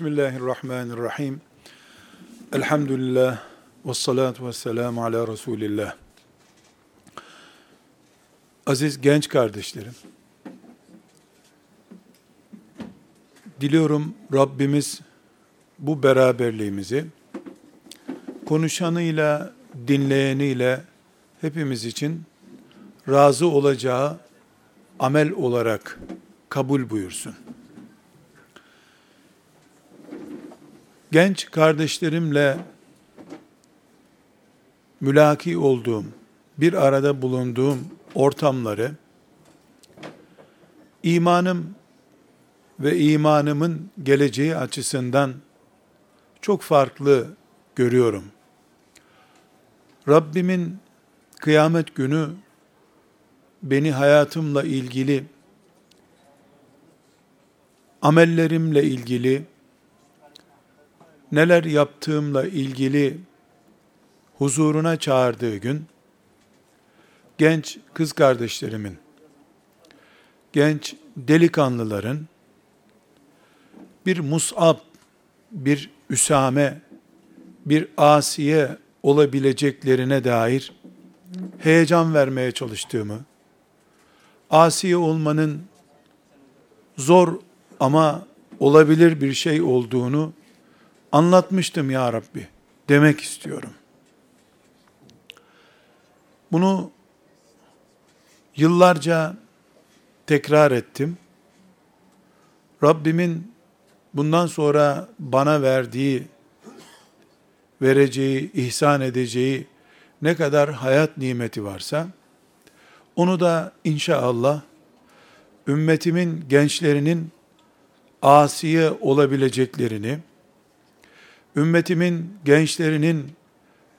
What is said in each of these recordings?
Bismillahirrahmanirrahim. Elhamdülillah ve salatu ve selamu ala Resulillah. Aziz genç kardeşlerim, diliyorum Rabbimiz bu beraberliğimizi konuşanıyla, dinleyeniyle hepimiz için razı olacağı amel olarak kabul buyursun. Genç kardeşlerimle mülaki olduğum, bir arada bulunduğum ortamları imanım ve imanımın geleceği açısından çok farklı görüyorum. Rabbimin kıyamet günü beni hayatımla ilgili, amellerimle ilgili, neler yaptığımla ilgili huzuruna çağırdığı gün, genç kız kardeşlerimin, genç delikanlıların, bir Mus'ab, bir Üsame, bir Asiye olabileceklerine dair heyecan vermeye çalıştığımı, Asiye olmanın zor ama olabilir bir şey olduğunu anlatmıştım ya Rabbi demek istiyorum. Bunu yıllarca tekrar ettim. Rabbimin bundan sonra bana verdiği, vereceği, ihsan edeceği ne kadar hayat nimeti varsa, onu da inşallah ümmetimin gençlerinin asiye olabileceklerini, ümmetimin gençlerinin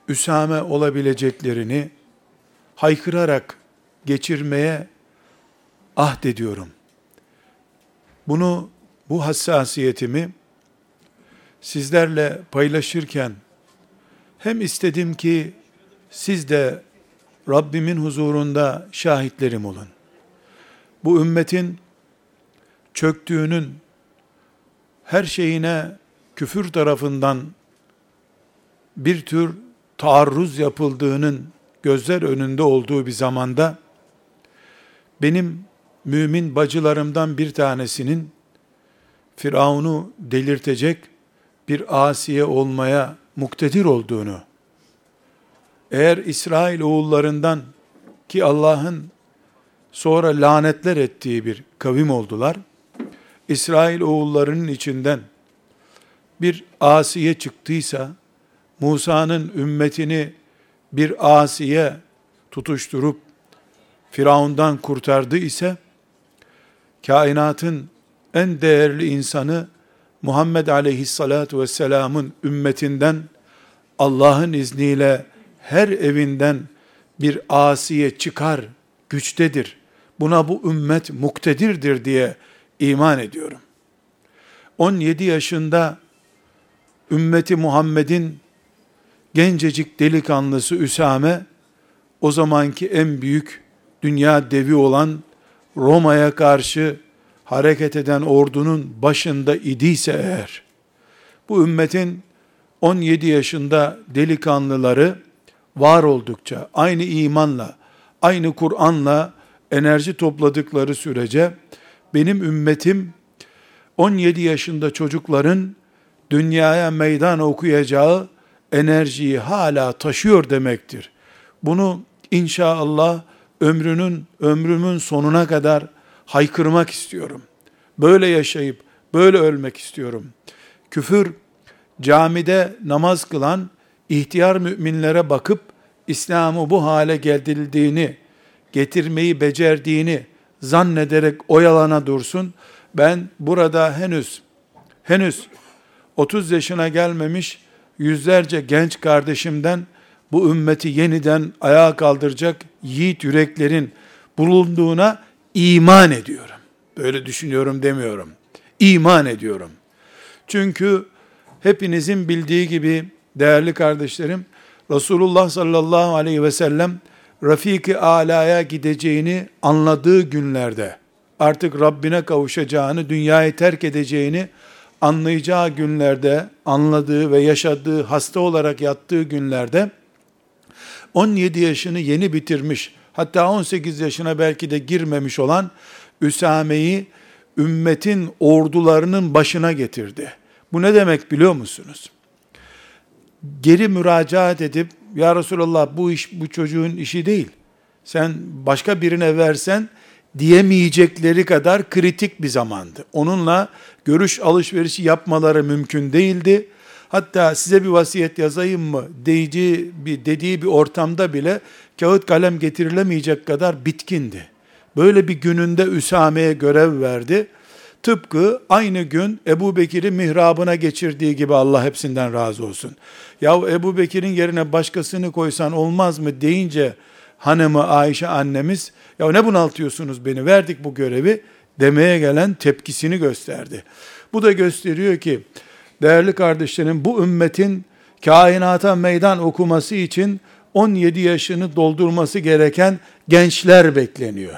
üsame olabileceklerini haykırarak geçirmeye ahd ediyorum. Bunu, bu hassasiyetimi sizlerle paylaşırken hem istedim ki siz de Rabbimin huzurunda şahitlerim olun. Bu ümmetin çöktüğünün her şeyine küfür tarafından bir tür taarruz yapıldığının gözler önünde olduğu bir zamanda benim mümin bacılarımdan bir tanesinin Firavun'u delirtecek bir asiye olmaya muktedir olduğunu, eğer İsrail oğullarından ki Allah'ın sonra lanetler ettiği bir kavim oldular, İsrail oğullarının içinden bir asiye çıktıysa, Musa'nın ümmetini bir asiye tutuşturup Firavundan kurtardı ise, kainatın en değerli insanı Muhammed aleyhissalatu vesselamın ümmetinden Allah'ın izniyle her evinden bir asiye çıkar, güçtedir. Buna bu ümmet muktedirdir diye iman ediyorum. 17 yaşında ümmeti Muhammed'in gencecik delikanlısı Üsame, o zamanki en büyük dünya devi olan Roma'ya karşı hareket eden ordunun başında idiyse eğer, bu ümmetin 17 yaşında delikanlıları var oldukça, aynı imanla, aynı Kur'an'la enerji topladıkları sürece, benim ümmetim 17 yaşında çocukların dünyaya meydan okuyacağı enerjiyi hala taşıyor demektir. Bunu inşallah ömrünün ömrümün sonuna kadar haykırmak istiyorum. Böyle yaşayıp böyle ölmek istiyorum. Küfür camide namaz kılan ihtiyar müminlere bakıp İslam'ı bu hale geldirildiğini, getirmeyi becerdiğini zannederek oyalana dursun. Ben burada henüz henüz 30 yaşına gelmemiş yüzlerce genç kardeşimden bu ümmeti yeniden ayağa kaldıracak yiğit yüreklerin bulunduğuna iman ediyorum. Böyle düşünüyorum demiyorum. İman ediyorum. Çünkü hepinizin bildiği gibi değerli kardeşlerim Resulullah sallallahu aleyhi ve sellem Rafik-i Ala'ya gideceğini anladığı günlerde artık Rabbine kavuşacağını, dünyayı terk edeceğini anlayacağı günlerde, anladığı ve yaşadığı, hasta olarak yattığı günlerde 17 yaşını yeni bitirmiş, hatta 18 yaşına belki de girmemiş olan Üsame'yi ümmetin ordularının başına getirdi. Bu ne demek biliyor musunuz? Geri müracaat edip, Ya Resulallah bu iş bu çocuğun işi değil. Sen başka birine versen diyemeyecekleri kadar kritik bir zamandı. Onunla görüş alışverişi yapmaları mümkün değildi. Hatta size bir vasiyet yazayım mı deyici bir dediği bir ortamda bile kağıt kalem getirilemeyecek kadar bitkindi. Böyle bir gününde Üsame'ye görev verdi. Tıpkı aynı gün Ebu Bekir'i mihrabına geçirdiği gibi Allah hepsinden razı olsun. Ya Ebu Bekir'in yerine başkasını koysan olmaz mı deyince hanımı Ayşe annemiz ya ne bunaltıyorsunuz beni verdik bu görevi demeye gelen tepkisini gösterdi. Bu da gösteriyor ki değerli kardeşlerim bu ümmetin kainata meydan okuması için 17 yaşını doldurması gereken gençler bekleniyor.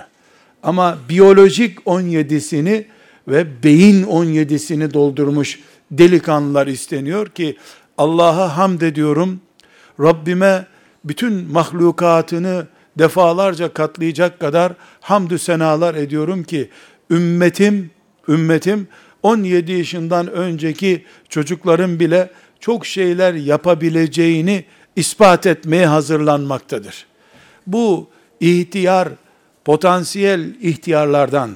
Ama biyolojik 17'sini ve beyin 17'sini doldurmuş delikanlılar isteniyor ki Allah'a hamd ediyorum. Rabbime bütün mahlukatını defalarca katlayacak kadar hamdü senalar ediyorum ki ümmetim ümmetim 17 yaşından önceki çocukların bile çok şeyler yapabileceğini ispat etmeye hazırlanmaktadır. Bu ihtiyar potansiyel ihtiyarlardan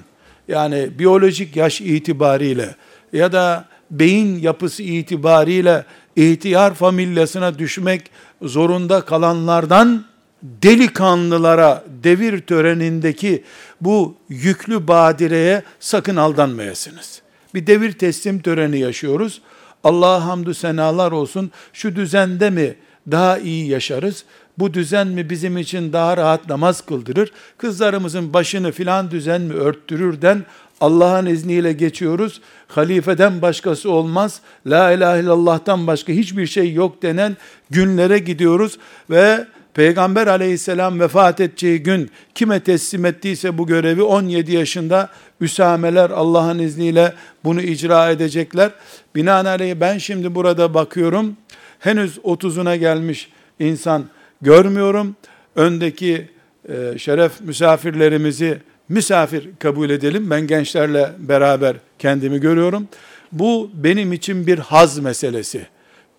yani biyolojik yaş itibariyle ya da beyin yapısı itibariyle ihtiyar familyasına düşmek zorunda kalanlardan delikanlılara devir törenindeki bu yüklü badireye sakın aldanmayasınız. Bir devir teslim töreni yaşıyoruz. Allah'a hamdü senalar olsun. Şu düzende mi daha iyi yaşarız? Bu düzen mi bizim için daha rahat namaz kıldırır? Kızlarımızın başını filan düzen mi örttürürden Allah'ın izniyle geçiyoruz. Halifeden başkası olmaz. La ilahe illallah'tan başka hiçbir şey yok denen günlere gidiyoruz ve Peygamber aleyhisselam vefat edeceği gün kime teslim ettiyse bu görevi 17 yaşında Üsameler Allah'ın izniyle bunu icra edecekler. Binaenaleyh ben şimdi burada bakıyorum. Henüz 30'una gelmiş insan görmüyorum. Öndeki e, şeref misafirlerimizi misafir kabul edelim. Ben gençlerle beraber kendimi görüyorum. Bu benim için bir haz meselesi.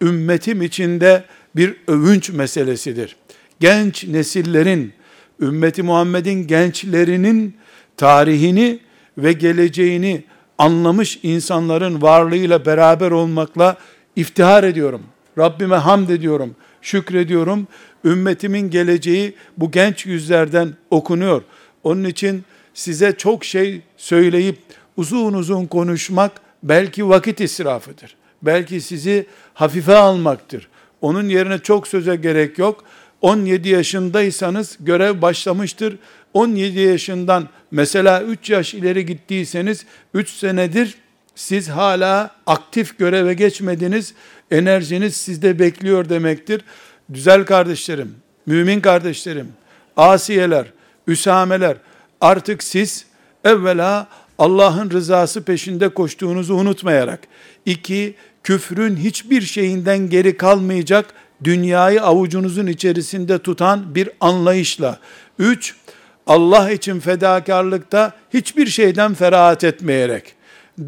Ümmetim içinde bir övünç meselesidir genç nesillerin, ümmeti Muhammed'in gençlerinin tarihini ve geleceğini anlamış insanların varlığıyla beraber olmakla iftihar ediyorum. Rabbime hamd ediyorum, şükrediyorum. Ümmetimin geleceği bu genç yüzlerden okunuyor. Onun için size çok şey söyleyip uzun uzun konuşmak belki vakit israfıdır. Belki sizi hafife almaktır. Onun yerine çok söze gerek yok. 17 yaşındaysanız görev başlamıştır. 17 yaşından mesela 3 yaş ileri gittiyseniz 3 senedir siz hala aktif göreve geçmediniz. Enerjiniz sizde bekliyor demektir. Güzel kardeşlerim, mümin kardeşlerim, asiyeler, üsameler artık siz evvela Allah'ın rızası peşinde koştuğunuzu unutmayarak, iki, küfrün hiçbir şeyinden geri kalmayacak dünyayı avucunuzun içerisinde tutan bir anlayışla. Üç, Allah için fedakarlıkta hiçbir şeyden ferahat etmeyerek.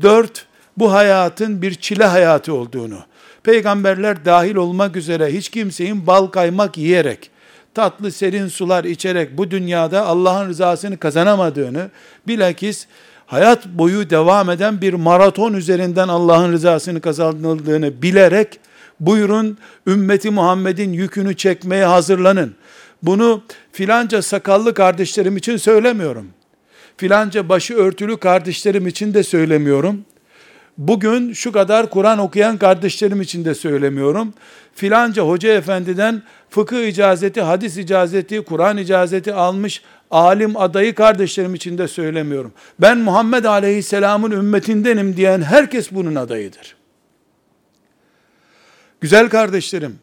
Dört, bu hayatın bir çile hayatı olduğunu, peygamberler dahil olmak üzere hiç kimseyin bal kaymak yiyerek, tatlı serin sular içerek bu dünyada Allah'ın rızasını kazanamadığını, bilakis hayat boyu devam eden bir maraton üzerinden Allah'ın rızasını kazanıldığını bilerek, buyurun ümmeti Muhammed'in yükünü çekmeye hazırlanın. Bunu filanca sakallı kardeşlerim için söylemiyorum. Filanca başı örtülü kardeşlerim için de söylemiyorum. Bugün şu kadar Kur'an okuyan kardeşlerim için de söylemiyorum. Filanca hoca efendiden fıkıh icazeti, hadis icazeti, Kur'an icazeti almış alim adayı kardeşlerim için de söylemiyorum. Ben Muhammed Aleyhisselam'ın ümmetindenim diyen herkes bunun adayıdır. Güzel kardeşlerim,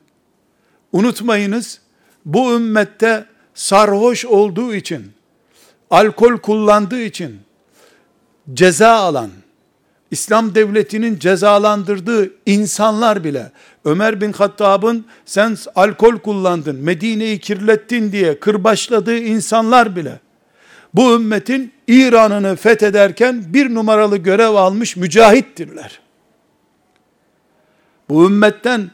unutmayınız, bu ümmette sarhoş olduğu için, alkol kullandığı için ceza alan, İslam devletinin cezalandırdığı insanlar bile Ömer bin Hattab'ın sen alkol kullandın, Medine'yi kirlettin diye kırbaçladığı insanlar bile bu ümmetin İran'ını fethederken bir numaralı görev almış mücahittirler. Bu ümmetten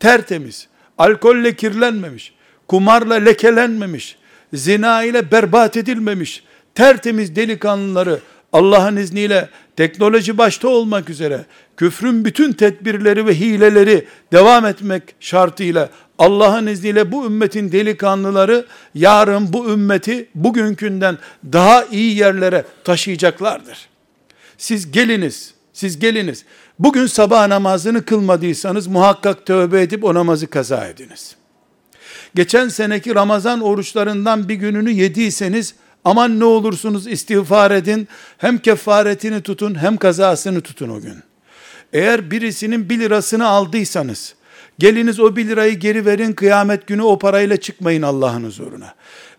tertemiz, alkolle kirlenmemiş, kumarla lekelenmemiş, zina ile berbat edilmemiş, tertemiz delikanlıları Allah'ın izniyle teknoloji başta olmak üzere küfrün bütün tedbirleri ve hileleri devam etmek şartıyla Allah'ın izniyle bu ümmetin delikanlıları yarın bu ümmeti bugünkünden daha iyi yerlere taşıyacaklardır. Siz geliniz, siz geliniz. Bugün sabah namazını kılmadıysanız muhakkak tövbe edip o namazı kaza ediniz. Geçen seneki Ramazan oruçlarından bir gününü yediyseniz aman ne olursunuz istiğfar edin. Hem kefaretini tutun hem kazasını tutun o gün. Eğer birisinin bir lirasını aldıysanız, geliniz o bir lirayı geri verin, kıyamet günü o parayla çıkmayın Allah'ın huzuruna.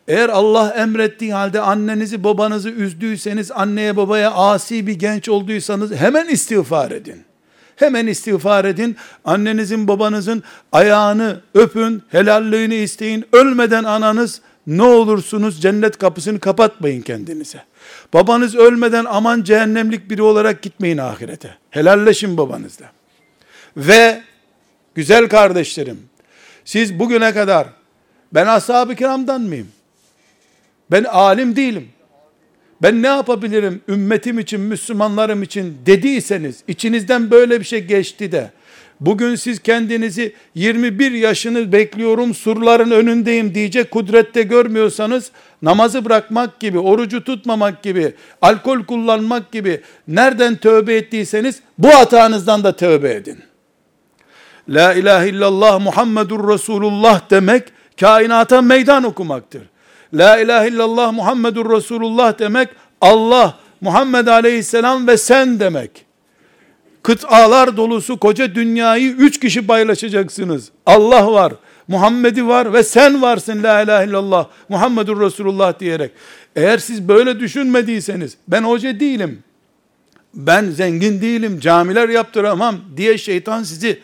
Eğer Allah emrettiği halde annenizi babanızı üzdüyseniz, anneye babaya asi bir genç olduysanız hemen istiğfar edin. Hemen istiğfar edin. Annenizin babanızın ayağını öpün, helalliğini isteyin. Ölmeden ananız ne olursunuz cennet kapısını kapatmayın kendinize. Babanız ölmeden aman cehennemlik biri olarak gitmeyin ahirete. Helalleşin babanızla. Ve güzel kardeşlerim, siz bugüne kadar ben ashab-ı kiramdan mıyım? Ben alim değilim. Ben ne yapabilirim ümmetim için, Müslümanlarım için dediyseniz, içinizden böyle bir şey geçti de, bugün siz kendinizi 21 yaşını bekliyorum surların önündeyim diyecek kudrette görmüyorsanız namazı bırakmak gibi, orucu tutmamak gibi, alkol kullanmak gibi nereden tövbe ettiyseniz bu hatanızdan da tövbe edin. La ilahe illallah Muhammedur Resulullah demek kainata meydan okumaktır. La ilahe illallah Muhammedur Resulullah demek Allah, Muhammed Aleyhisselam ve sen demek kıtalar dolusu koca dünyayı üç kişi paylaşacaksınız. Allah var, Muhammed'i var ve sen varsın la ilahe illallah Muhammedur Resulullah diyerek. Eğer siz böyle düşünmediyseniz ben hoca değilim. Ben zengin değilim, camiler yaptıramam diye şeytan sizi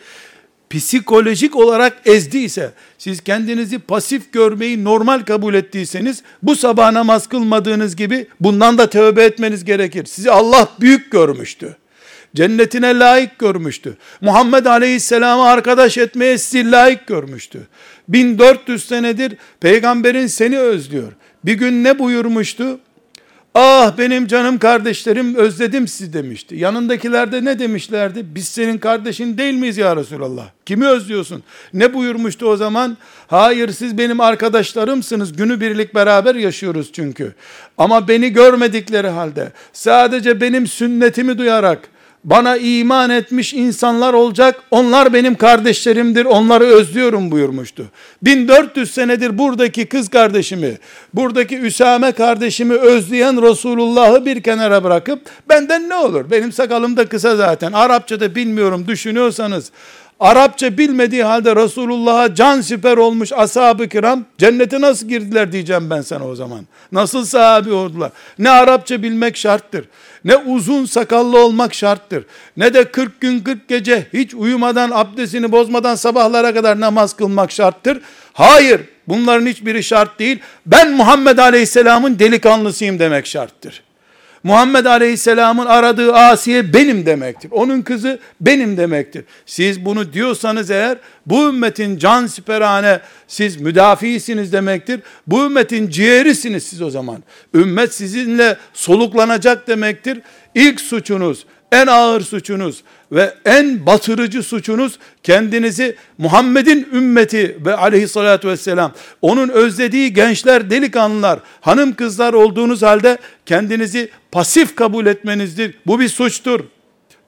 psikolojik olarak ezdiyse, siz kendinizi pasif görmeyi normal kabul ettiyseniz, bu sabah namaz kılmadığınız gibi bundan da tövbe etmeniz gerekir. Sizi Allah büyük görmüştü. Cennetine layık görmüştü. Muhammed Aleyhisselam'ı arkadaş etmeye sizi layık görmüştü. 1400 senedir peygamberin seni özlüyor. Bir gün ne buyurmuştu? Ah benim canım kardeşlerim özledim sizi demişti. Yanındakiler de ne demişlerdi? Biz senin kardeşin değil miyiz ya Resulallah? Kimi özlüyorsun? Ne buyurmuştu o zaman? Hayır siz benim arkadaşlarımsınız. Günü birlik beraber yaşıyoruz çünkü. Ama beni görmedikleri halde sadece benim sünnetimi duyarak bana iman etmiş insanlar olacak, onlar benim kardeşlerimdir, onları özlüyorum buyurmuştu. 1400 senedir buradaki kız kardeşimi, buradaki Üsame kardeşimi özleyen Resulullah'ı bir kenara bırakıp, benden ne olur? Benim sakalım da kısa zaten, Arapça da bilmiyorum düşünüyorsanız, Arapça bilmediği halde Resulullah'a can siper olmuş ashab-ı kiram cennete nasıl girdiler diyeceğim ben sana o zaman. Nasıl sahabi oldular? Ne Arapça bilmek şarttır. Ne uzun sakallı olmak şarttır. Ne de 40 gün 40 gece hiç uyumadan abdestini bozmadan sabahlara kadar namaz kılmak şarttır. Hayır bunların hiçbiri şart değil. Ben Muhammed Aleyhisselam'ın delikanlısıyım demek şarttır. Muhammed Aleyhisselam'ın aradığı Asiye benim demektir. Onun kızı benim demektir. Siz bunu diyorsanız eğer bu ümmetin can siperhane siz müdafiisiniz demektir. Bu ümmetin ciğerisiniz siz o zaman. Ümmet sizinle soluklanacak demektir. İlk suçunuz, en ağır suçunuz ve en batırıcı suçunuz kendinizi Muhammed'in ümmeti ve aleyhissalatü vesselam onun özlediği gençler, delikanlılar, hanım kızlar olduğunuz halde kendinizi pasif kabul etmenizdir. Bu bir suçtur.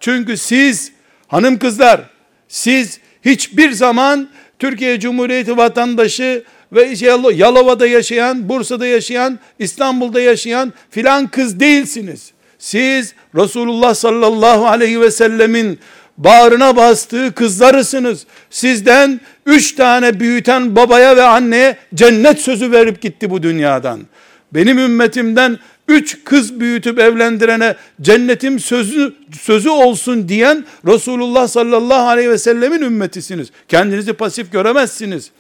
Çünkü siz hanım kızlar siz hiçbir zaman Türkiye Cumhuriyeti vatandaşı ve Yalova'da yaşayan, Bursa'da yaşayan, İstanbul'da yaşayan filan kız değilsiniz. Siz Resulullah sallallahu aleyhi ve sellemin bağrına bastığı kızlarısınız. Sizden üç tane büyüten babaya ve anneye cennet sözü verip gitti bu dünyadan. Benim ümmetimden üç kız büyütüp evlendirene cennetim sözü, sözü olsun diyen Resulullah sallallahu aleyhi ve sellemin ümmetisiniz. Kendinizi pasif göremezsiniz.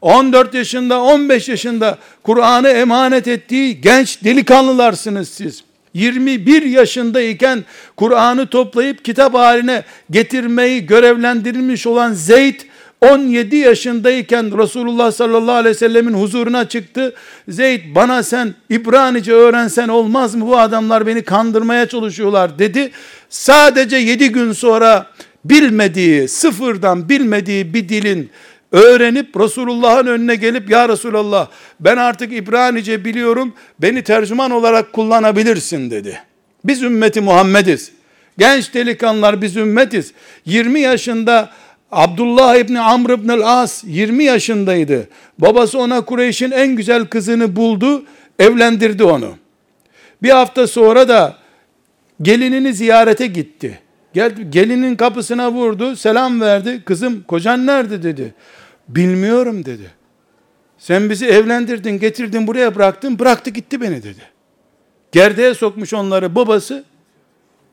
14 yaşında, 15 yaşında Kur'an'ı emanet ettiği genç delikanlılarsınız siz. 21 yaşındayken Kur'an'ı toplayıp kitap haline getirmeyi görevlendirilmiş olan Zeyd 17 yaşındayken Resulullah sallallahu aleyhi ve sellemin huzuruna çıktı. Zeyd bana sen İbranice öğrensen olmaz mı? Bu adamlar beni kandırmaya çalışıyorlar dedi. Sadece 7 gün sonra bilmediği, sıfırdan bilmediği bir dilin öğrenip Resulullah'ın önüne gelip ya Resulallah ben artık İbranice biliyorum beni tercüman olarak kullanabilirsin dedi. Biz ümmeti Muhammediz. Genç delikanlılar biz ümmetiz. 20 yaşında Abdullah İbni Amr İbni As 20 yaşındaydı. Babası ona Kureyş'in en güzel kızını buldu, evlendirdi onu. Bir hafta sonra da gelinini ziyarete gitti. Geldi, gelinin kapısına vurdu, selam verdi. Kızım kocan nerede dedi. Bilmiyorum dedi. Sen bizi evlendirdin, getirdin buraya bıraktın, bıraktı gitti beni dedi. Gerdeğe sokmuş onları babası.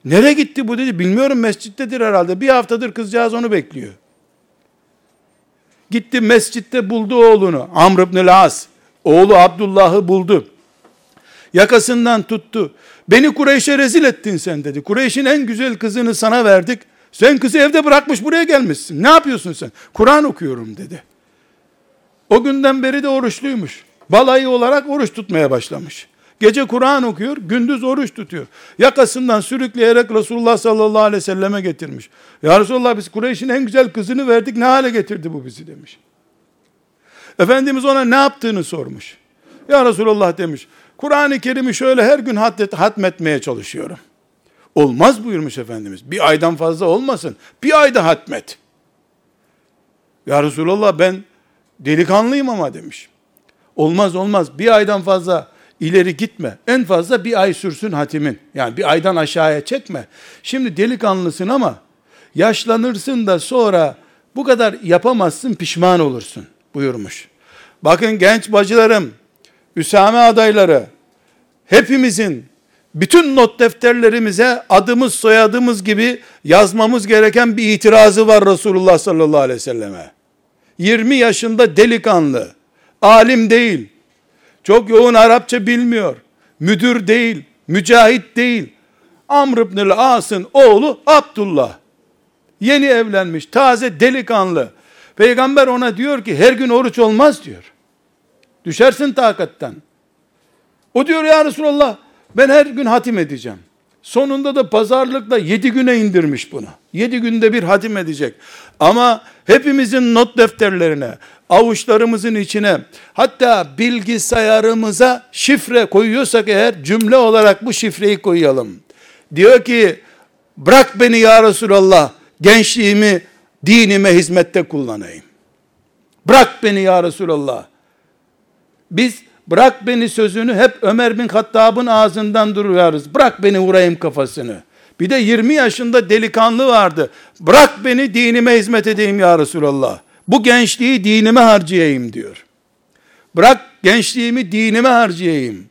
Nereye gitti bu dedi. Bilmiyorum mescittedir herhalde. Bir haftadır kızcağız onu bekliyor. Gitti mescitte buldu oğlunu. Amr ibn As. Oğlu Abdullah'ı buldu. Yakasından tuttu. Beni Kureyş'e rezil ettin sen dedi. Kureyş'in en güzel kızını sana verdik. Sen kızı evde bırakmış buraya gelmişsin. Ne yapıyorsun sen? Kur'an okuyorum dedi. O günden beri de oruçluymuş. Balayı olarak oruç tutmaya başlamış. Gece Kur'an okuyor, gündüz oruç tutuyor. Yakasından sürükleyerek Resulullah sallallahu aleyhi ve selleme getirmiş. Ya Resulullah biz Kureyş'in en güzel kızını verdik, ne hale getirdi bu bizi demiş. Efendimiz ona ne yaptığını sormuş. Ya Resulullah demiş, Kur'an-ı Kerim'i şöyle her gün hatmetmeye çalışıyorum. Olmaz buyurmuş Efendimiz. Bir aydan fazla olmasın. Bir ayda hatmet. Ya Resulallah ben delikanlıyım ama demiş. Olmaz olmaz. Bir aydan fazla ileri gitme. En fazla bir ay sürsün hatimin. Yani bir aydan aşağıya çekme. Şimdi delikanlısın ama yaşlanırsın da sonra bu kadar yapamazsın pişman olursun buyurmuş. Bakın genç bacılarım, Üsame adayları, hepimizin bütün not defterlerimize adımız soyadımız gibi yazmamız gereken bir itirazı var Resulullah sallallahu aleyhi ve selleme. 20 yaşında delikanlı, alim değil, çok yoğun Arapça bilmiyor, müdür değil, mücahit değil, Amr ibn As'ın oğlu Abdullah. Yeni evlenmiş, taze delikanlı. Peygamber ona diyor ki her gün oruç olmaz diyor. Düşersin takattan. O diyor ya Resulallah ben her gün hatim edeceğim. Sonunda da pazarlıkla yedi güne indirmiş bunu. Yedi günde bir hatim edecek. Ama hepimizin not defterlerine, avuçlarımızın içine, hatta bilgisayarımıza şifre koyuyorsak eğer cümle olarak bu şifreyi koyalım. Diyor ki, bırak beni ya Resulallah, gençliğimi dinime hizmette kullanayım. Bırak beni ya Resulallah. Biz Bırak beni sözünü hep Ömer bin Hattab'ın ağzından duruyoruz. Bırak beni vurayım kafasını. Bir de 20 yaşında delikanlı vardı. Bırak beni dinime hizmet edeyim ya Resulallah. Bu gençliği dinime harcayayım diyor. Bırak gençliğimi dinime harcayayım.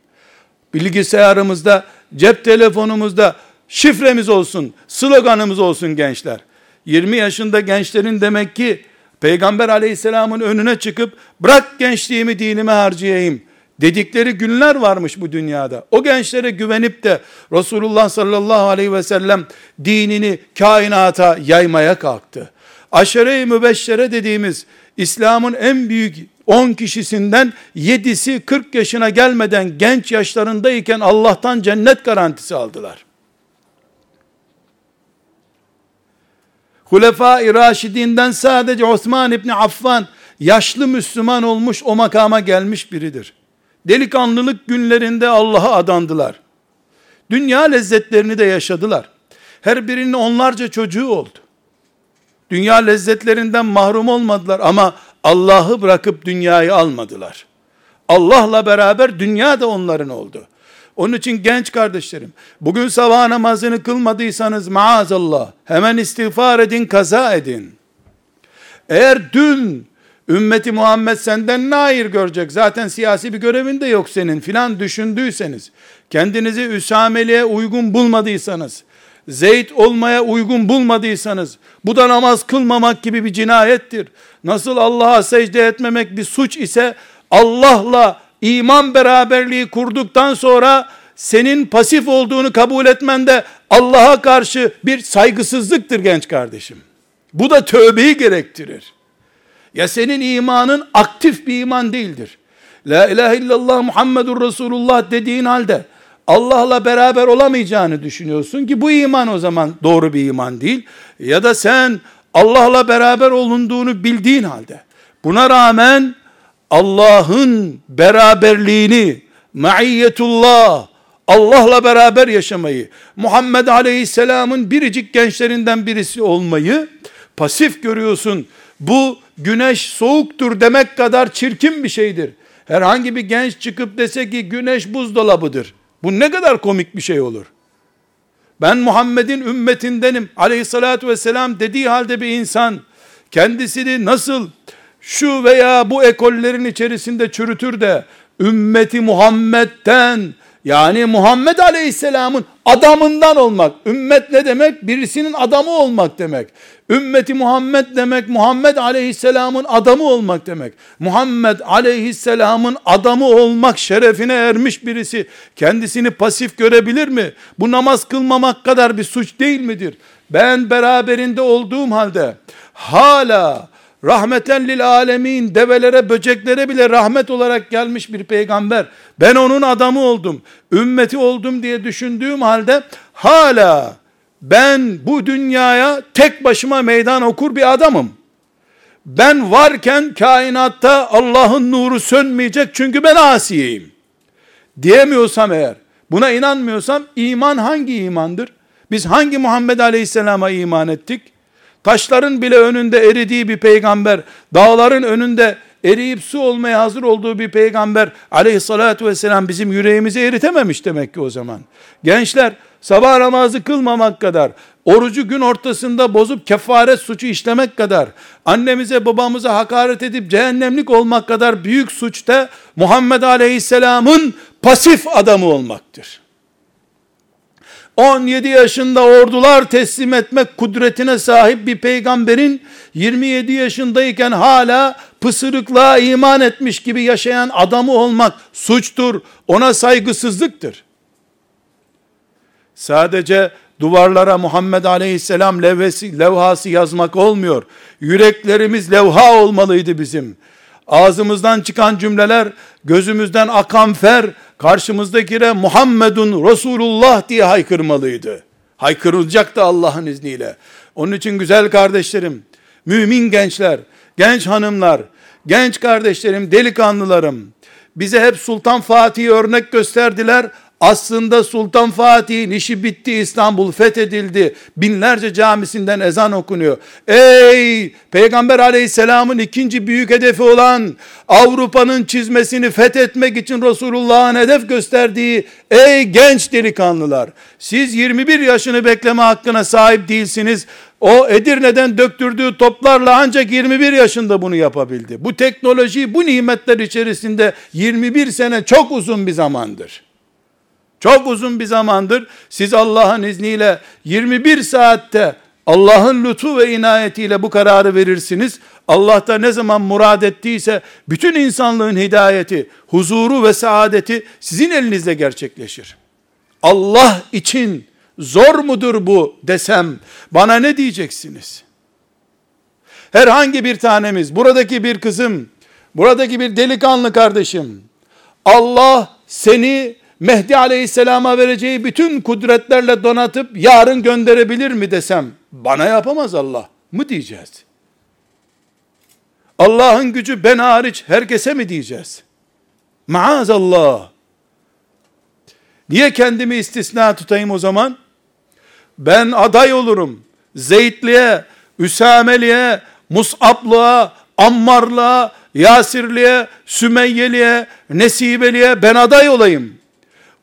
Bilgisayarımızda, cep telefonumuzda şifremiz olsun, sloganımız olsun gençler. 20 yaşında gençlerin demek ki Peygamber aleyhisselamın önüne çıkıp bırak gençliğimi dinime harcayayım dedikleri günler varmış bu dünyada. O gençlere güvenip de Resulullah sallallahu aleyhi ve sellem dinini kainata yaymaya kalktı. Aşere-i mübeşşere dediğimiz İslam'ın en büyük 10 kişisinden 7'si 40 yaşına gelmeden genç yaşlarındayken Allah'tan cennet garantisi aldılar. Hulefai Raşidinden sadece Osman İbni Affan yaşlı Müslüman olmuş o makama gelmiş biridir. Delikanlılık günlerinde Allah'a adandılar. Dünya lezzetlerini de yaşadılar. Her birinin onlarca çocuğu oldu. Dünya lezzetlerinden mahrum olmadılar ama Allah'ı bırakıp dünyayı almadılar. Allah'la beraber dünya da onların oldu. Onun için genç kardeşlerim, bugün sabah namazını kılmadıysanız maazallah, hemen istiğfar edin, kaza edin. Eğer dün Ümmeti Muhammed senden ne hayır görecek? Zaten siyasi bir görevin de yok senin filan düşündüyseniz, kendinizi Üsameli'ye uygun bulmadıysanız, Zeyd olmaya uygun bulmadıysanız, bu da namaz kılmamak gibi bir cinayettir. Nasıl Allah'a secde etmemek bir suç ise, Allah'la iman beraberliği kurduktan sonra, senin pasif olduğunu kabul etmen de Allah'a karşı bir saygısızlıktır genç kardeşim. Bu da tövbeyi gerektirir. Ya senin imanın aktif bir iman değildir. La ilahe illallah Muhammedur Resulullah dediğin halde Allah'la beraber olamayacağını düşünüyorsun ki bu iman o zaman doğru bir iman değil. Ya da sen Allah'la beraber olunduğunu bildiğin halde buna rağmen Allah'ın beraberliğini, maiyetullah, Allah'la beraber yaşamayı, Muhammed Aleyhisselam'ın biricik gençlerinden birisi olmayı pasif görüyorsun. Bu güneş soğuktur demek kadar çirkin bir şeydir. Herhangi bir genç çıkıp dese ki güneş buzdolabıdır. Bu ne kadar komik bir şey olur. Ben Muhammed'in ümmetindenim aleyhissalatü vesselam dediği halde bir insan kendisini nasıl şu veya bu ekollerin içerisinde çürütür de ümmeti Muhammed'den yani Muhammed Aleyhisselam'ın adamından olmak. Ümmet ne demek? Birisinin adamı olmak demek. Ümmeti Muhammed demek Muhammed Aleyhisselam'ın adamı olmak demek. Muhammed Aleyhisselam'ın adamı olmak şerefine ermiş birisi kendisini pasif görebilir mi? Bu namaz kılmamak kadar bir suç değil midir? Ben beraberinde olduğum halde hala rahmeten lil alemin develere böceklere bile rahmet olarak gelmiş bir peygamber. Ben onun adamı oldum ümmeti oldum diye düşündüğüm halde hala ben bu dünyaya tek başıma meydan okur bir adamım. Ben varken kainatta Allah'ın nuru sönmeyecek çünkü ben asiyeyim. Diyemiyorsam eğer buna inanmıyorsam iman hangi imandır? Biz hangi Muhammed Aleyhisselam'a iman ettik Taşların bile önünde eridiği bir peygamber, dağların önünde eriyip su olmaya hazır olduğu bir peygamber aleyhissalatü vesselam bizim yüreğimizi eritememiş demek ki o zaman. Gençler sabah namazı kılmamak kadar, orucu gün ortasında bozup kefaret suçu işlemek kadar, annemize babamıza hakaret edip cehennemlik olmak kadar büyük suçta Muhammed Aleyhisselam'ın pasif adamı olmaktır. 17 yaşında ordular teslim etmek kudretine sahip bir peygamberin 27 yaşındayken hala pısırıklığa iman etmiş gibi yaşayan adamı olmak suçtur. Ona saygısızlıktır. Sadece duvarlara Muhammed Aleyhisselam levhası, levhası yazmak olmuyor. Yüreklerimiz levha olmalıydı bizim. Ağzımızdan çıkan cümleler, gözümüzden akan fer, karşımızdakine Muhammedun Resulullah diye haykırmalıydı. Haykırılacak da Allah'ın izniyle. Onun için güzel kardeşlerim, mümin gençler, genç hanımlar, genç kardeşlerim, delikanlılarım, bize hep Sultan Fatih'i örnek gösterdiler. Aslında Sultan Fatih'in işi bitti, İstanbul fethedildi. Binlerce camisinden ezan okunuyor. Ey Peygamber aleyhisselamın ikinci büyük hedefi olan Avrupa'nın çizmesini fethetmek için Resulullah'ın hedef gösterdiği ey genç delikanlılar. Siz 21 yaşını bekleme hakkına sahip değilsiniz. O Edirne'den döktürdüğü toplarla ancak 21 yaşında bunu yapabildi. Bu teknoloji, bu nimetler içerisinde 21 sene çok uzun bir zamandır. Çok uzun bir zamandır siz Allah'ın izniyle 21 saatte Allah'ın lütfu ve inayetiyle bu kararı verirsiniz. Allah da ne zaman murad ettiyse bütün insanlığın hidayeti, huzuru ve saadeti sizin elinizde gerçekleşir. Allah için zor mudur bu desem bana ne diyeceksiniz? Herhangi bir tanemiz, buradaki bir kızım, buradaki bir delikanlı kardeşim, Allah seni Mehdi Aleyhisselam'a vereceği bütün kudretlerle donatıp yarın gönderebilir mi desem, bana yapamaz Allah mı diyeceğiz? Allah'ın gücü ben hariç herkese mi diyeceğiz? Maazallah. Niye kendimi istisna tutayım o zaman? Ben aday olurum. Zeydliğe, Üsameli'ye, Mus'ablığa, Ammarlığa, Yasirli'ye, Sümeyyeli'ye, Nesibeli'ye ben aday olayım.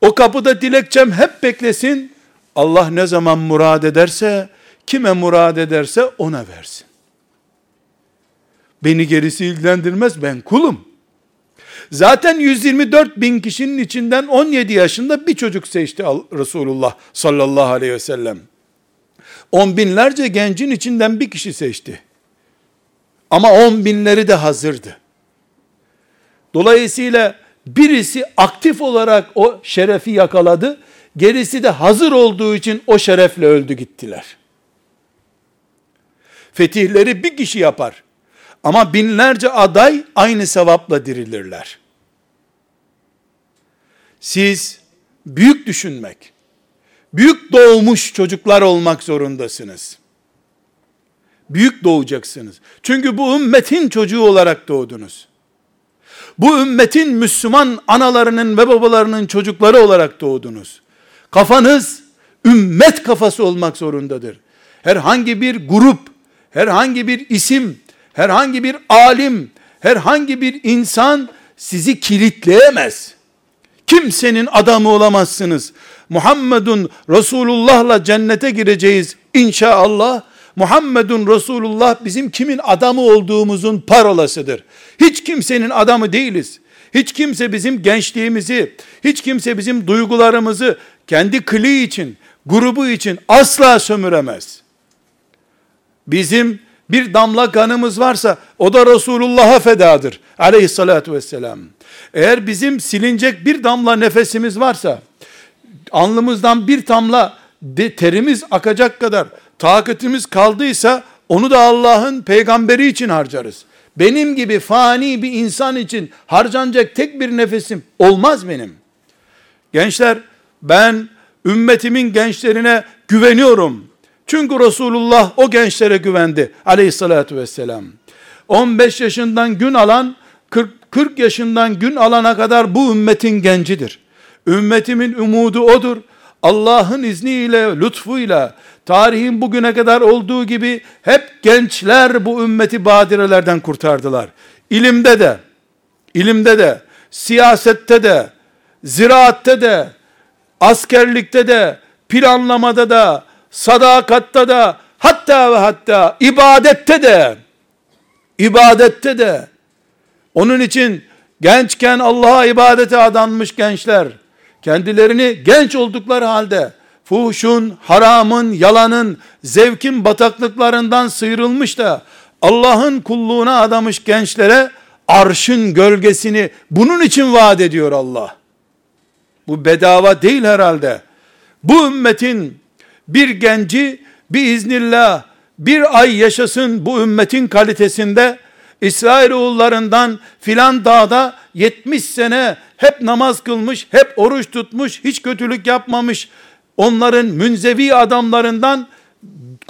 O kapıda dilekçem hep beklesin. Allah ne zaman murad ederse, kime murad ederse ona versin. Beni gerisi ilgilendirmez ben kulum. Zaten 124 bin kişinin içinden 17 yaşında bir çocuk seçti Resulullah sallallahu aleyhi ve sellem. On binlerce gencin içinden bir kişi seçti. Ama on binleri de hazırdı. Dolayısıyla birisi aktif olarak o şerefi yakaladı. Gerisi de hazır olduğu için o şerefle öldü gittiler. Fetihleri bir kişi yapar. Ama binlerce aday aynı sevapla dirilirler. Siz büyük düşünmek, büyük doğmuş çocuklar olmak zorundasınız. Büyük doğacaksınız. Çünkü bu ümmetin çocuğu olarak doğdunuz. Bu ümmetin Müslüman analarının ve babalarının çocukları olarak doğdunuz. Kafanız ümmet kafası olmak zorundadır. Herhangi bir grup, herhangi bir isim, herhangi bir alim, herhangi bir insan sizi kilitleyemez. Kimsenin adamı olamazsınız. Muhammedun Resulullah'la cennete gireceğiz inşallah. Muhammedun Resulullah bizim kimin adamı olduğumuzun parolasıdır. Hiç kimsenin adamı değiliz. Hiç kimse bizim gençliğimizi, hiç kimse bizim duygularımızı kendi kli için, grubu için asla sömüremez. Bizim bir damla kanımız varsa o da Resulullah'a fedadır. Aleyhissalatu vesselam. Eğer bizim silinecek bir damla nefesimiz varsa, alnımızdan bir damla terimiz akacak kadar takatimiz kaldıysa, onu da Allah'ın peygamberi için harcarız. Benim gibi fani bir insan için harcanacak tek bir nefesim olmaz benim. Gençler, ben ümmetimin gençlerine güveniyorum. Çünkü Resulullah o gençlere güvendi aleyhissalatü vesselam. 15 yaşından gün alan 40, 40 yaşından gün alana kadar bu ümmetin gencidir. Ümmetimin umudu odur. Allah'ın izniyle, lütfuyla, tarihin bugüne kadar olduğu gibi hep gençler bu ümmeti badirelerden kurtardılar. İlimde de, ilimde de, siyasette de, ziraatte de, askerlikte de, planlamada da, sadakatta da, hatta ve hatta ibadette de, ibadette de, onun için gençken Allah'a ibadete adanmış gençler, kendilerini genç oldukları halde, fuhuşun, haramın, yalanın, zevkin bataklıklarından sıyrılmış da, Allah'ın kulluğuna adamış gençlere, arşın gölgesini bunun için vaat ediyor Allah. Bu bedava değil herhalde. Bu ümmetin bir genci biiznillah bir ay yaşasın bu ümmetin kalitesinde İsrailoğullarından filan dağda 70 sene hep namaz kılmış, hep oruç tutmuş, hiç kötülük yapmamış onların münzevi adamlarından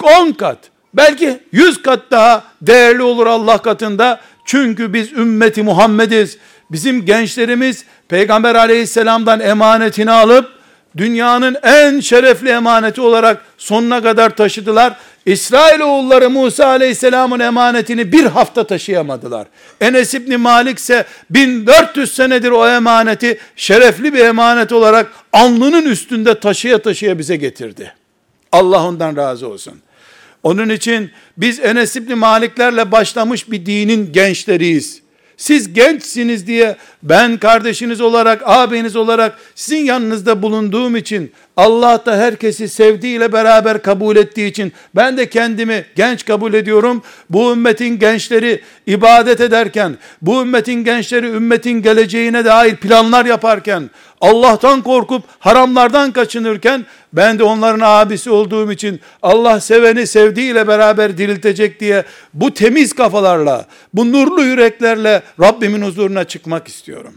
10 kat, belki 100 kat daha değerli olur Allah katında. Çünkü biz ümmeti Muhammediz. Bizim gençlerimiz Peygamber aleyhisselamdan emanetini alıp dünyanın en şerefli emaneti olarak sonuna kadar taşıdılar. İsrailoğulları Musa aleyhisselamın emanetini bir hafta taşıyamadılar. Enes İbni Malik ise 1400 senedir o emaneti şerefli bir emanet olarak alnının üstünde taşıya taşıya bize getirdi. Allah ondan razı olsun. Onun için biz Enes İbni Maliklerle başlamış bir dinin gençleriyiz. Siz gençsiniz diye ben kardeşiniz olarak, abiniz olarak sizin yanınızda bulunduğum için Allah da herkesi sevdiğiyle beraber kabul ettiği için ben de kendimi genç kabul ediyorum. Bu ümmetin gençleri ibadet ederken, bu ümmetin gençleri ümmetin geleceğine dair planlar yaparken, Allah'tan korkup haramlardan kaçınırken ben de onların abisi olduğum için Allah seveni sevdiğiyle beraber diriltecek diye bu temiz kafalarla, bu nurlu yüreklerle Rabbimin huzuruna çıkmak istiyorum.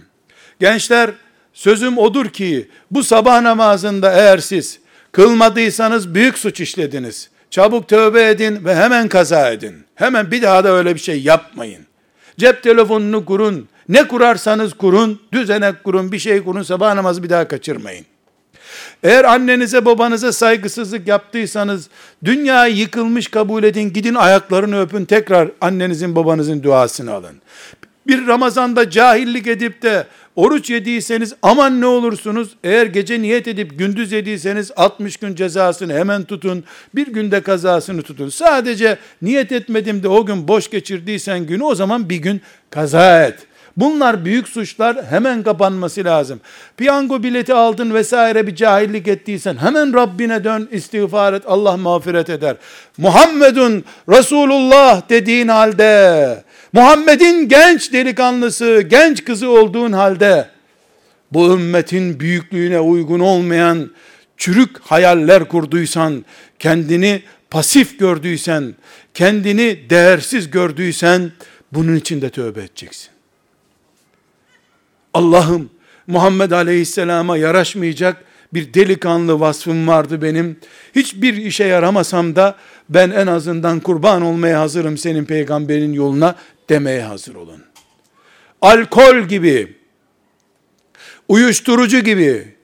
Gençler Sözüm odur ki bu sabah namazında eğer siz kılmadıysanız büyük suç işlediniz. Çabuk tövbe edin ve hemen kaza edin. Hemen bir daha da öyle bir şey yapmayın. Cep telefonunu kurun. Ne kurarsanız kurun, düzenek kurun, bir şey kurun, sabah namazı bir daha kaçırmayın. Eğer annenize babanıza saygısızlık yaptıysanız dünya yıkılmış kabul edin gidin ayaklarını öpün tekrar annenizin babanızın duasını alın. Bir Ramazan'da cahillik edip de oruç yediyseniz aman ne olursunuz. Eğer gece niyet edip gündüz yediyseniz 60 gün cezasını hemen tutun. Bir günde kazasını tutun. Sadece niyet etmedim de o gün boş geçirdiysen günü o zaman bir gün kaza et. Bunlar büyük suçlar hemen kapanması lazım. Piyango bileti aldın vesaire bir cahillik ettiysen hemen Rabbine dön istiğfar et Allah mağfiret eder. Muhammedun Resulullah dediğin halde Muhammed'in genç delikanlısı, genç kızı olduğun halde bu ümmetin büyüklüğüne uygun olmayan çürük hayaller kurduysan, kendini pasif gördüysen, kendini değersiz gördüysen bunun için de tövbe edeceksin. Allah'ım Muhammed Aleyhisselam'a yaraşmayacak bir delikanlı vasfım vardı benim. Hiçbir işe yaramasam da ben en azından kurban olmaya hazırım senin peygamberin yoluna demeye hazır olun. Alkol gibi, uyuşturucu gibi,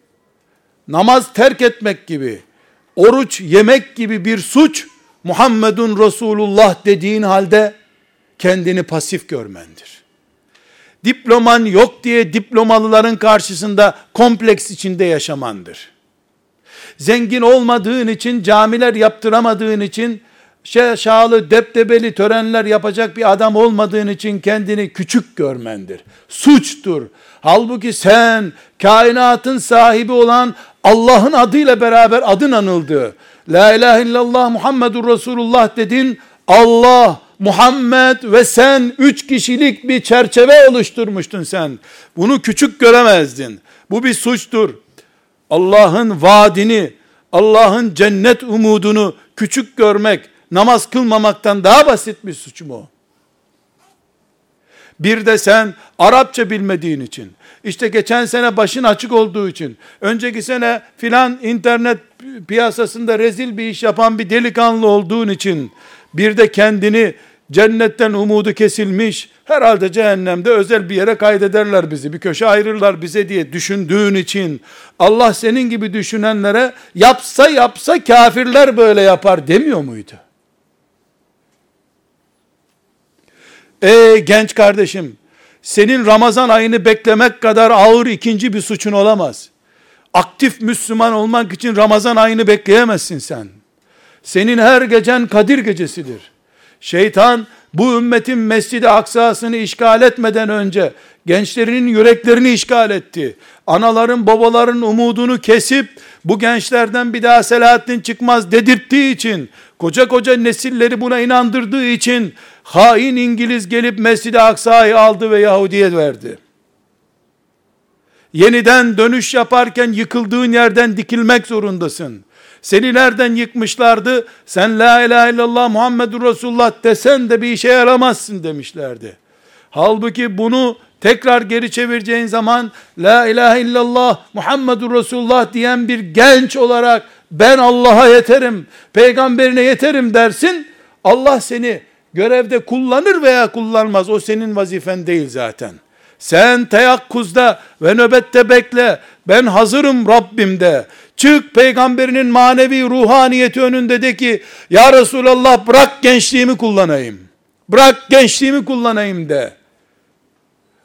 namaz terk etmek gibi, oruç yemek gibi bir suç Muhammedun Resulullah dediğin halde kendini pasif görmendir. Diploman yok diye diplomalıların karşısında kompleks içinde yaşamandır. Zengin olmadığın için, camiler yaptıramadığın için şaşalı, deptebeli törenler yapacak bir adam olmadığın için kendini küçük görmendir. Suçtur. Halbuki sen kainatın sahibi olan Allah'ın adıyla beraber adın anıldı. La ilahe illallah Muhammedur Resulullah dedin. Allah, Muhammed ve sen üç kişilik bir çerçeve oluşturmuştun sen. Bunu küçük göremezdin. Bu bir suçtur. Allah'ın vaadini, Allah'ın cennet umudunu küçük görmek, namaz kılmamaktan daha basit bir suç mu? Bir de sen Arapça bilmediğin için, işte geçen sene başın açık olduğu için, önceki sene filan internet piyasasında rezil bir iş yapan bir delikanlı olduğun için, bir de kendini cennetten umudu kesilmiş, herhalde cehennemde özel bir yere kaydederler bizi, bir köşe ayırırlar bize diye düşündüğün için, Allah senin gibi düşünenlere yapsa yapsa kafirler böyle yapar demiyor muydu? Ey genç kardeşim, senin Ramazan ayını beklemek kadar ağır ikinci bir suçun olamaz. Aktif Müslüman olmak için Ramazan ayını bekleyemezsin sen. Senin her gecen Kadir gecesidir. Şeytan bu ümmetin Mescid-i Aksa'sını işgal etmeden önce gençlerinin yüreklerini işgal etti. Anaların babaların umudunu kesip bu gençlerden bir daha Selahattin çıkmaz dedirttiği için koca koca nesilleri buna inandırdığı için hain İngiliz gelip Mescid-i Aksa'yı aldı ve Yahudi'ye verdi. Yeniden dönüş yaparken yıkıldığın yerden dikilmek zorundasın. Seni nereden yıkmışlardı? Sen la ilahe illallah Muhammedur Resulullah desen de bir işe yaramazsın demişlerdi. Halbuki bunu tekrar geri çevireceğin zaman la ilahe illallah Muhammedur Resulullah diyen bir genç olarak ben Allah'a yeterim, peygamberine yeterim dersin. Allah seni görevde kullanır veya kullanmaz. O senin vazifen değil zaten. Sen teyakkuzda ve nöbette bekle. Ben hazırım Rabbimde. Çık peygamberinin manevi ruhaniyeti önünde de ki ya Resulallah bırak gençliğimi kullanayım. Bırak gençliğimi kullanayım de.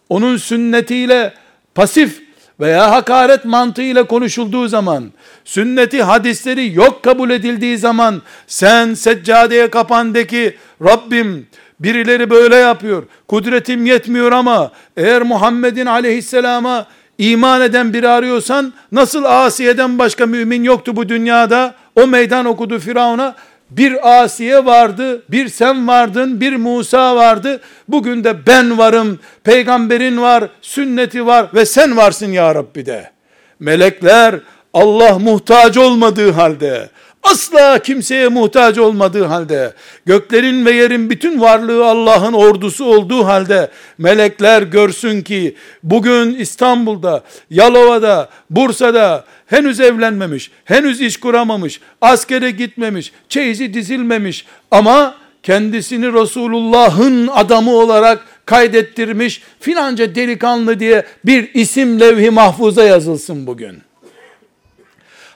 Onun sünnetiyle pasif veya hakaret mantığıyla konuşulduğu zaman, sünneti hadisleri yok kabul edildiği zaman, sen seccadeye kapandaki Rabbim birileri böyle yapıyor, kudretim yetmiyor ama eğer Muhammed'in aleyhisselama iman eden biri arıyorsan, nasıl Asiye'den başka mümin yoktu bu dünyada, o meydan okudu Firavun'a, bir Asiye vardı, bir sen vardın, bir Musa vardı. Bugün de ben varım, peygamberin var, sünneti var ve sen varsın ya Rabbi de. Melekler Allah muhtaç olmadığı halde, asla kimseye muhtaç olmadığı halde, göklerin ve yerin bütün varlığı Allah'ın ordusu olduğu halde, melekler görsün ki, bugün İstanbul'da, Yalova'da, Bursa'da, henüz evlenmemiş, henüz iş kuramamış, askere gitmemiş, çeyizi dizilmemiş ama kendisini Resulullah'ın adamı olarak kaydettirmiş filanca delikanlı diye bir isim levhi mahfuza yazılsın bugün.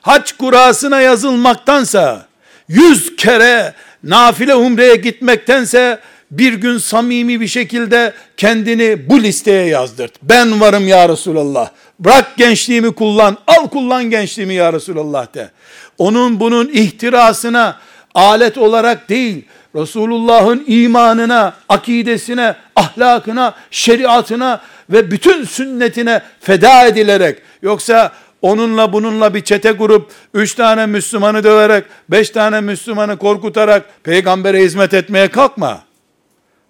Hac kurasına yazılmaktansa yüz kere nafile umreye gitmektense bir gün samimi bir şekilde kendini bu listeye yazdırt. Ben varım ya Resulallah. Bırak gençliğimi kullan. Al kullan gençliğimi ya Resulallah de. Onun bunun ihtirasına alet olarak değil, Resulullah'ın imanına, akidesine, ahlakına, şeriatına ve bütün sünnetine feda edilerek, yoksa onunla bununla bir çete kurup, üç tane Müslümanı döverek, beş tane Müslümanı korkutarak, peygambere hizmet etmeye kalkma.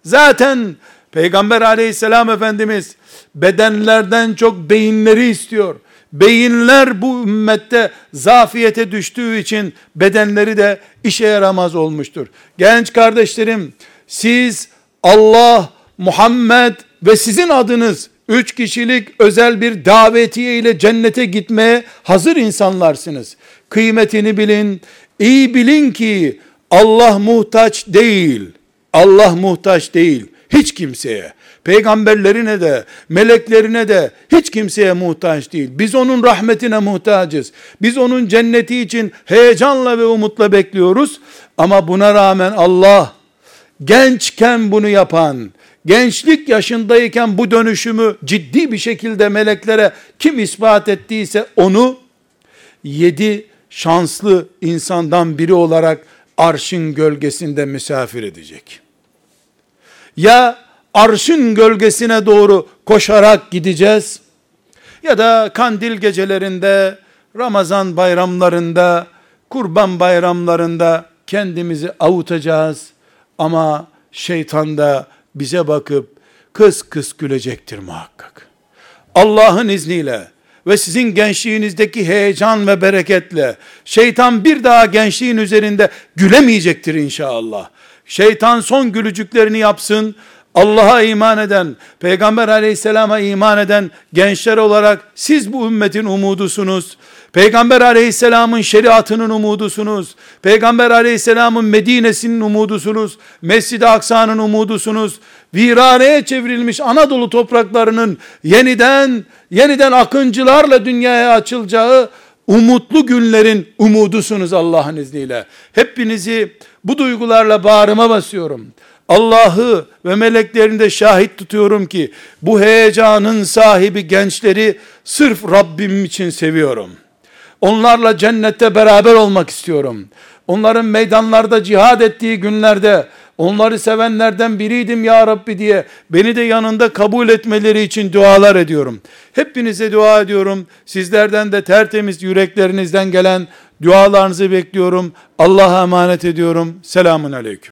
Zaten Peygamber aleyhisselam Efendimiz, bedenlerden çok beyinleri istiyor. Beyinler bu ümmette zafiyete düştüğü için bedenleri de işe yaramaz olmuştur. Genç kardeşlerim, siz Allah, Muhammed ve sizin adınız üç kişilik özel bir davetiye ile cennete gitmeye hazır insanlarsınız. Kıymetini bilin, iyi bilin ki Allah muhtaç değil. Allah muhtaç değil hiç kimseye. Peygamberlerine de, meleklerine de hiç kimseye muhtaç değil. Biz onun rahmetine muhtacız. Biz onun cenneti için heyecanla ve umutla bekliyoruz. Ama buna rağmen Allah gençken bunu yapan, gençlik yaşındayken bu dönüşümü ciddi bir şekilde meleklere kim ispat ettiyse onu yedi şanslı insandan biri olarak arşın gölgesinde misafir edecek. Ya arşın gölgesine doğru koşarak gideceğiz ya da kandil gecelerinde, Ramazan bayramlarında, kurban bayramlarında kendimizi avutacağız ama şeytan da bize bakıp kıs kıs gülecektir muhakkak. Allah'ın izniyle ve sizin gençliğinizdeki heyecan ve bereketle şeytan bir daha gençliğin üzerinde gülemeyecektir inşallah. Şeytan son gülücüklerini yapsın. Allah'a iman eden, Peygamber aleyhisselama iman eden gençler olarak siz bu ümmetin umudusunuz. Peygamber aleyhisselamın şeriatının umudusunuz. Peygamber aleyhisselamın Medine'sinin umudusunuz. Mescid-i Aksa'nın umudusunuz. Viraneye çevrilmiş Anadolu topraklarının yeniden, yeniden akıncılarla dünyaya açılacağı umutlu günlerin umudusunuz Allah'ın izniyle. Hepinizi bu duygularla bağrıma basıyorum. Allah'ı ve meleklerini de şahit tutuyorum ki bu heyecanın sahibi gençleri sırf Rabbim için seviyorum. Onlarla cennette beraber olmak istiyorum. Onların meydanlarda cihad ettiği günlerde onları sevenlerden biriydim ya Rabbi diye beni de yanında kabul etmeleri için dualar ediyorum. Hepinize dua ediyorum. Sizlerden de tertemiz yüreklerinizden gelen dualarınızı bekliyorum. Allah'a emanet ediyorum. Selamun Aleyküm.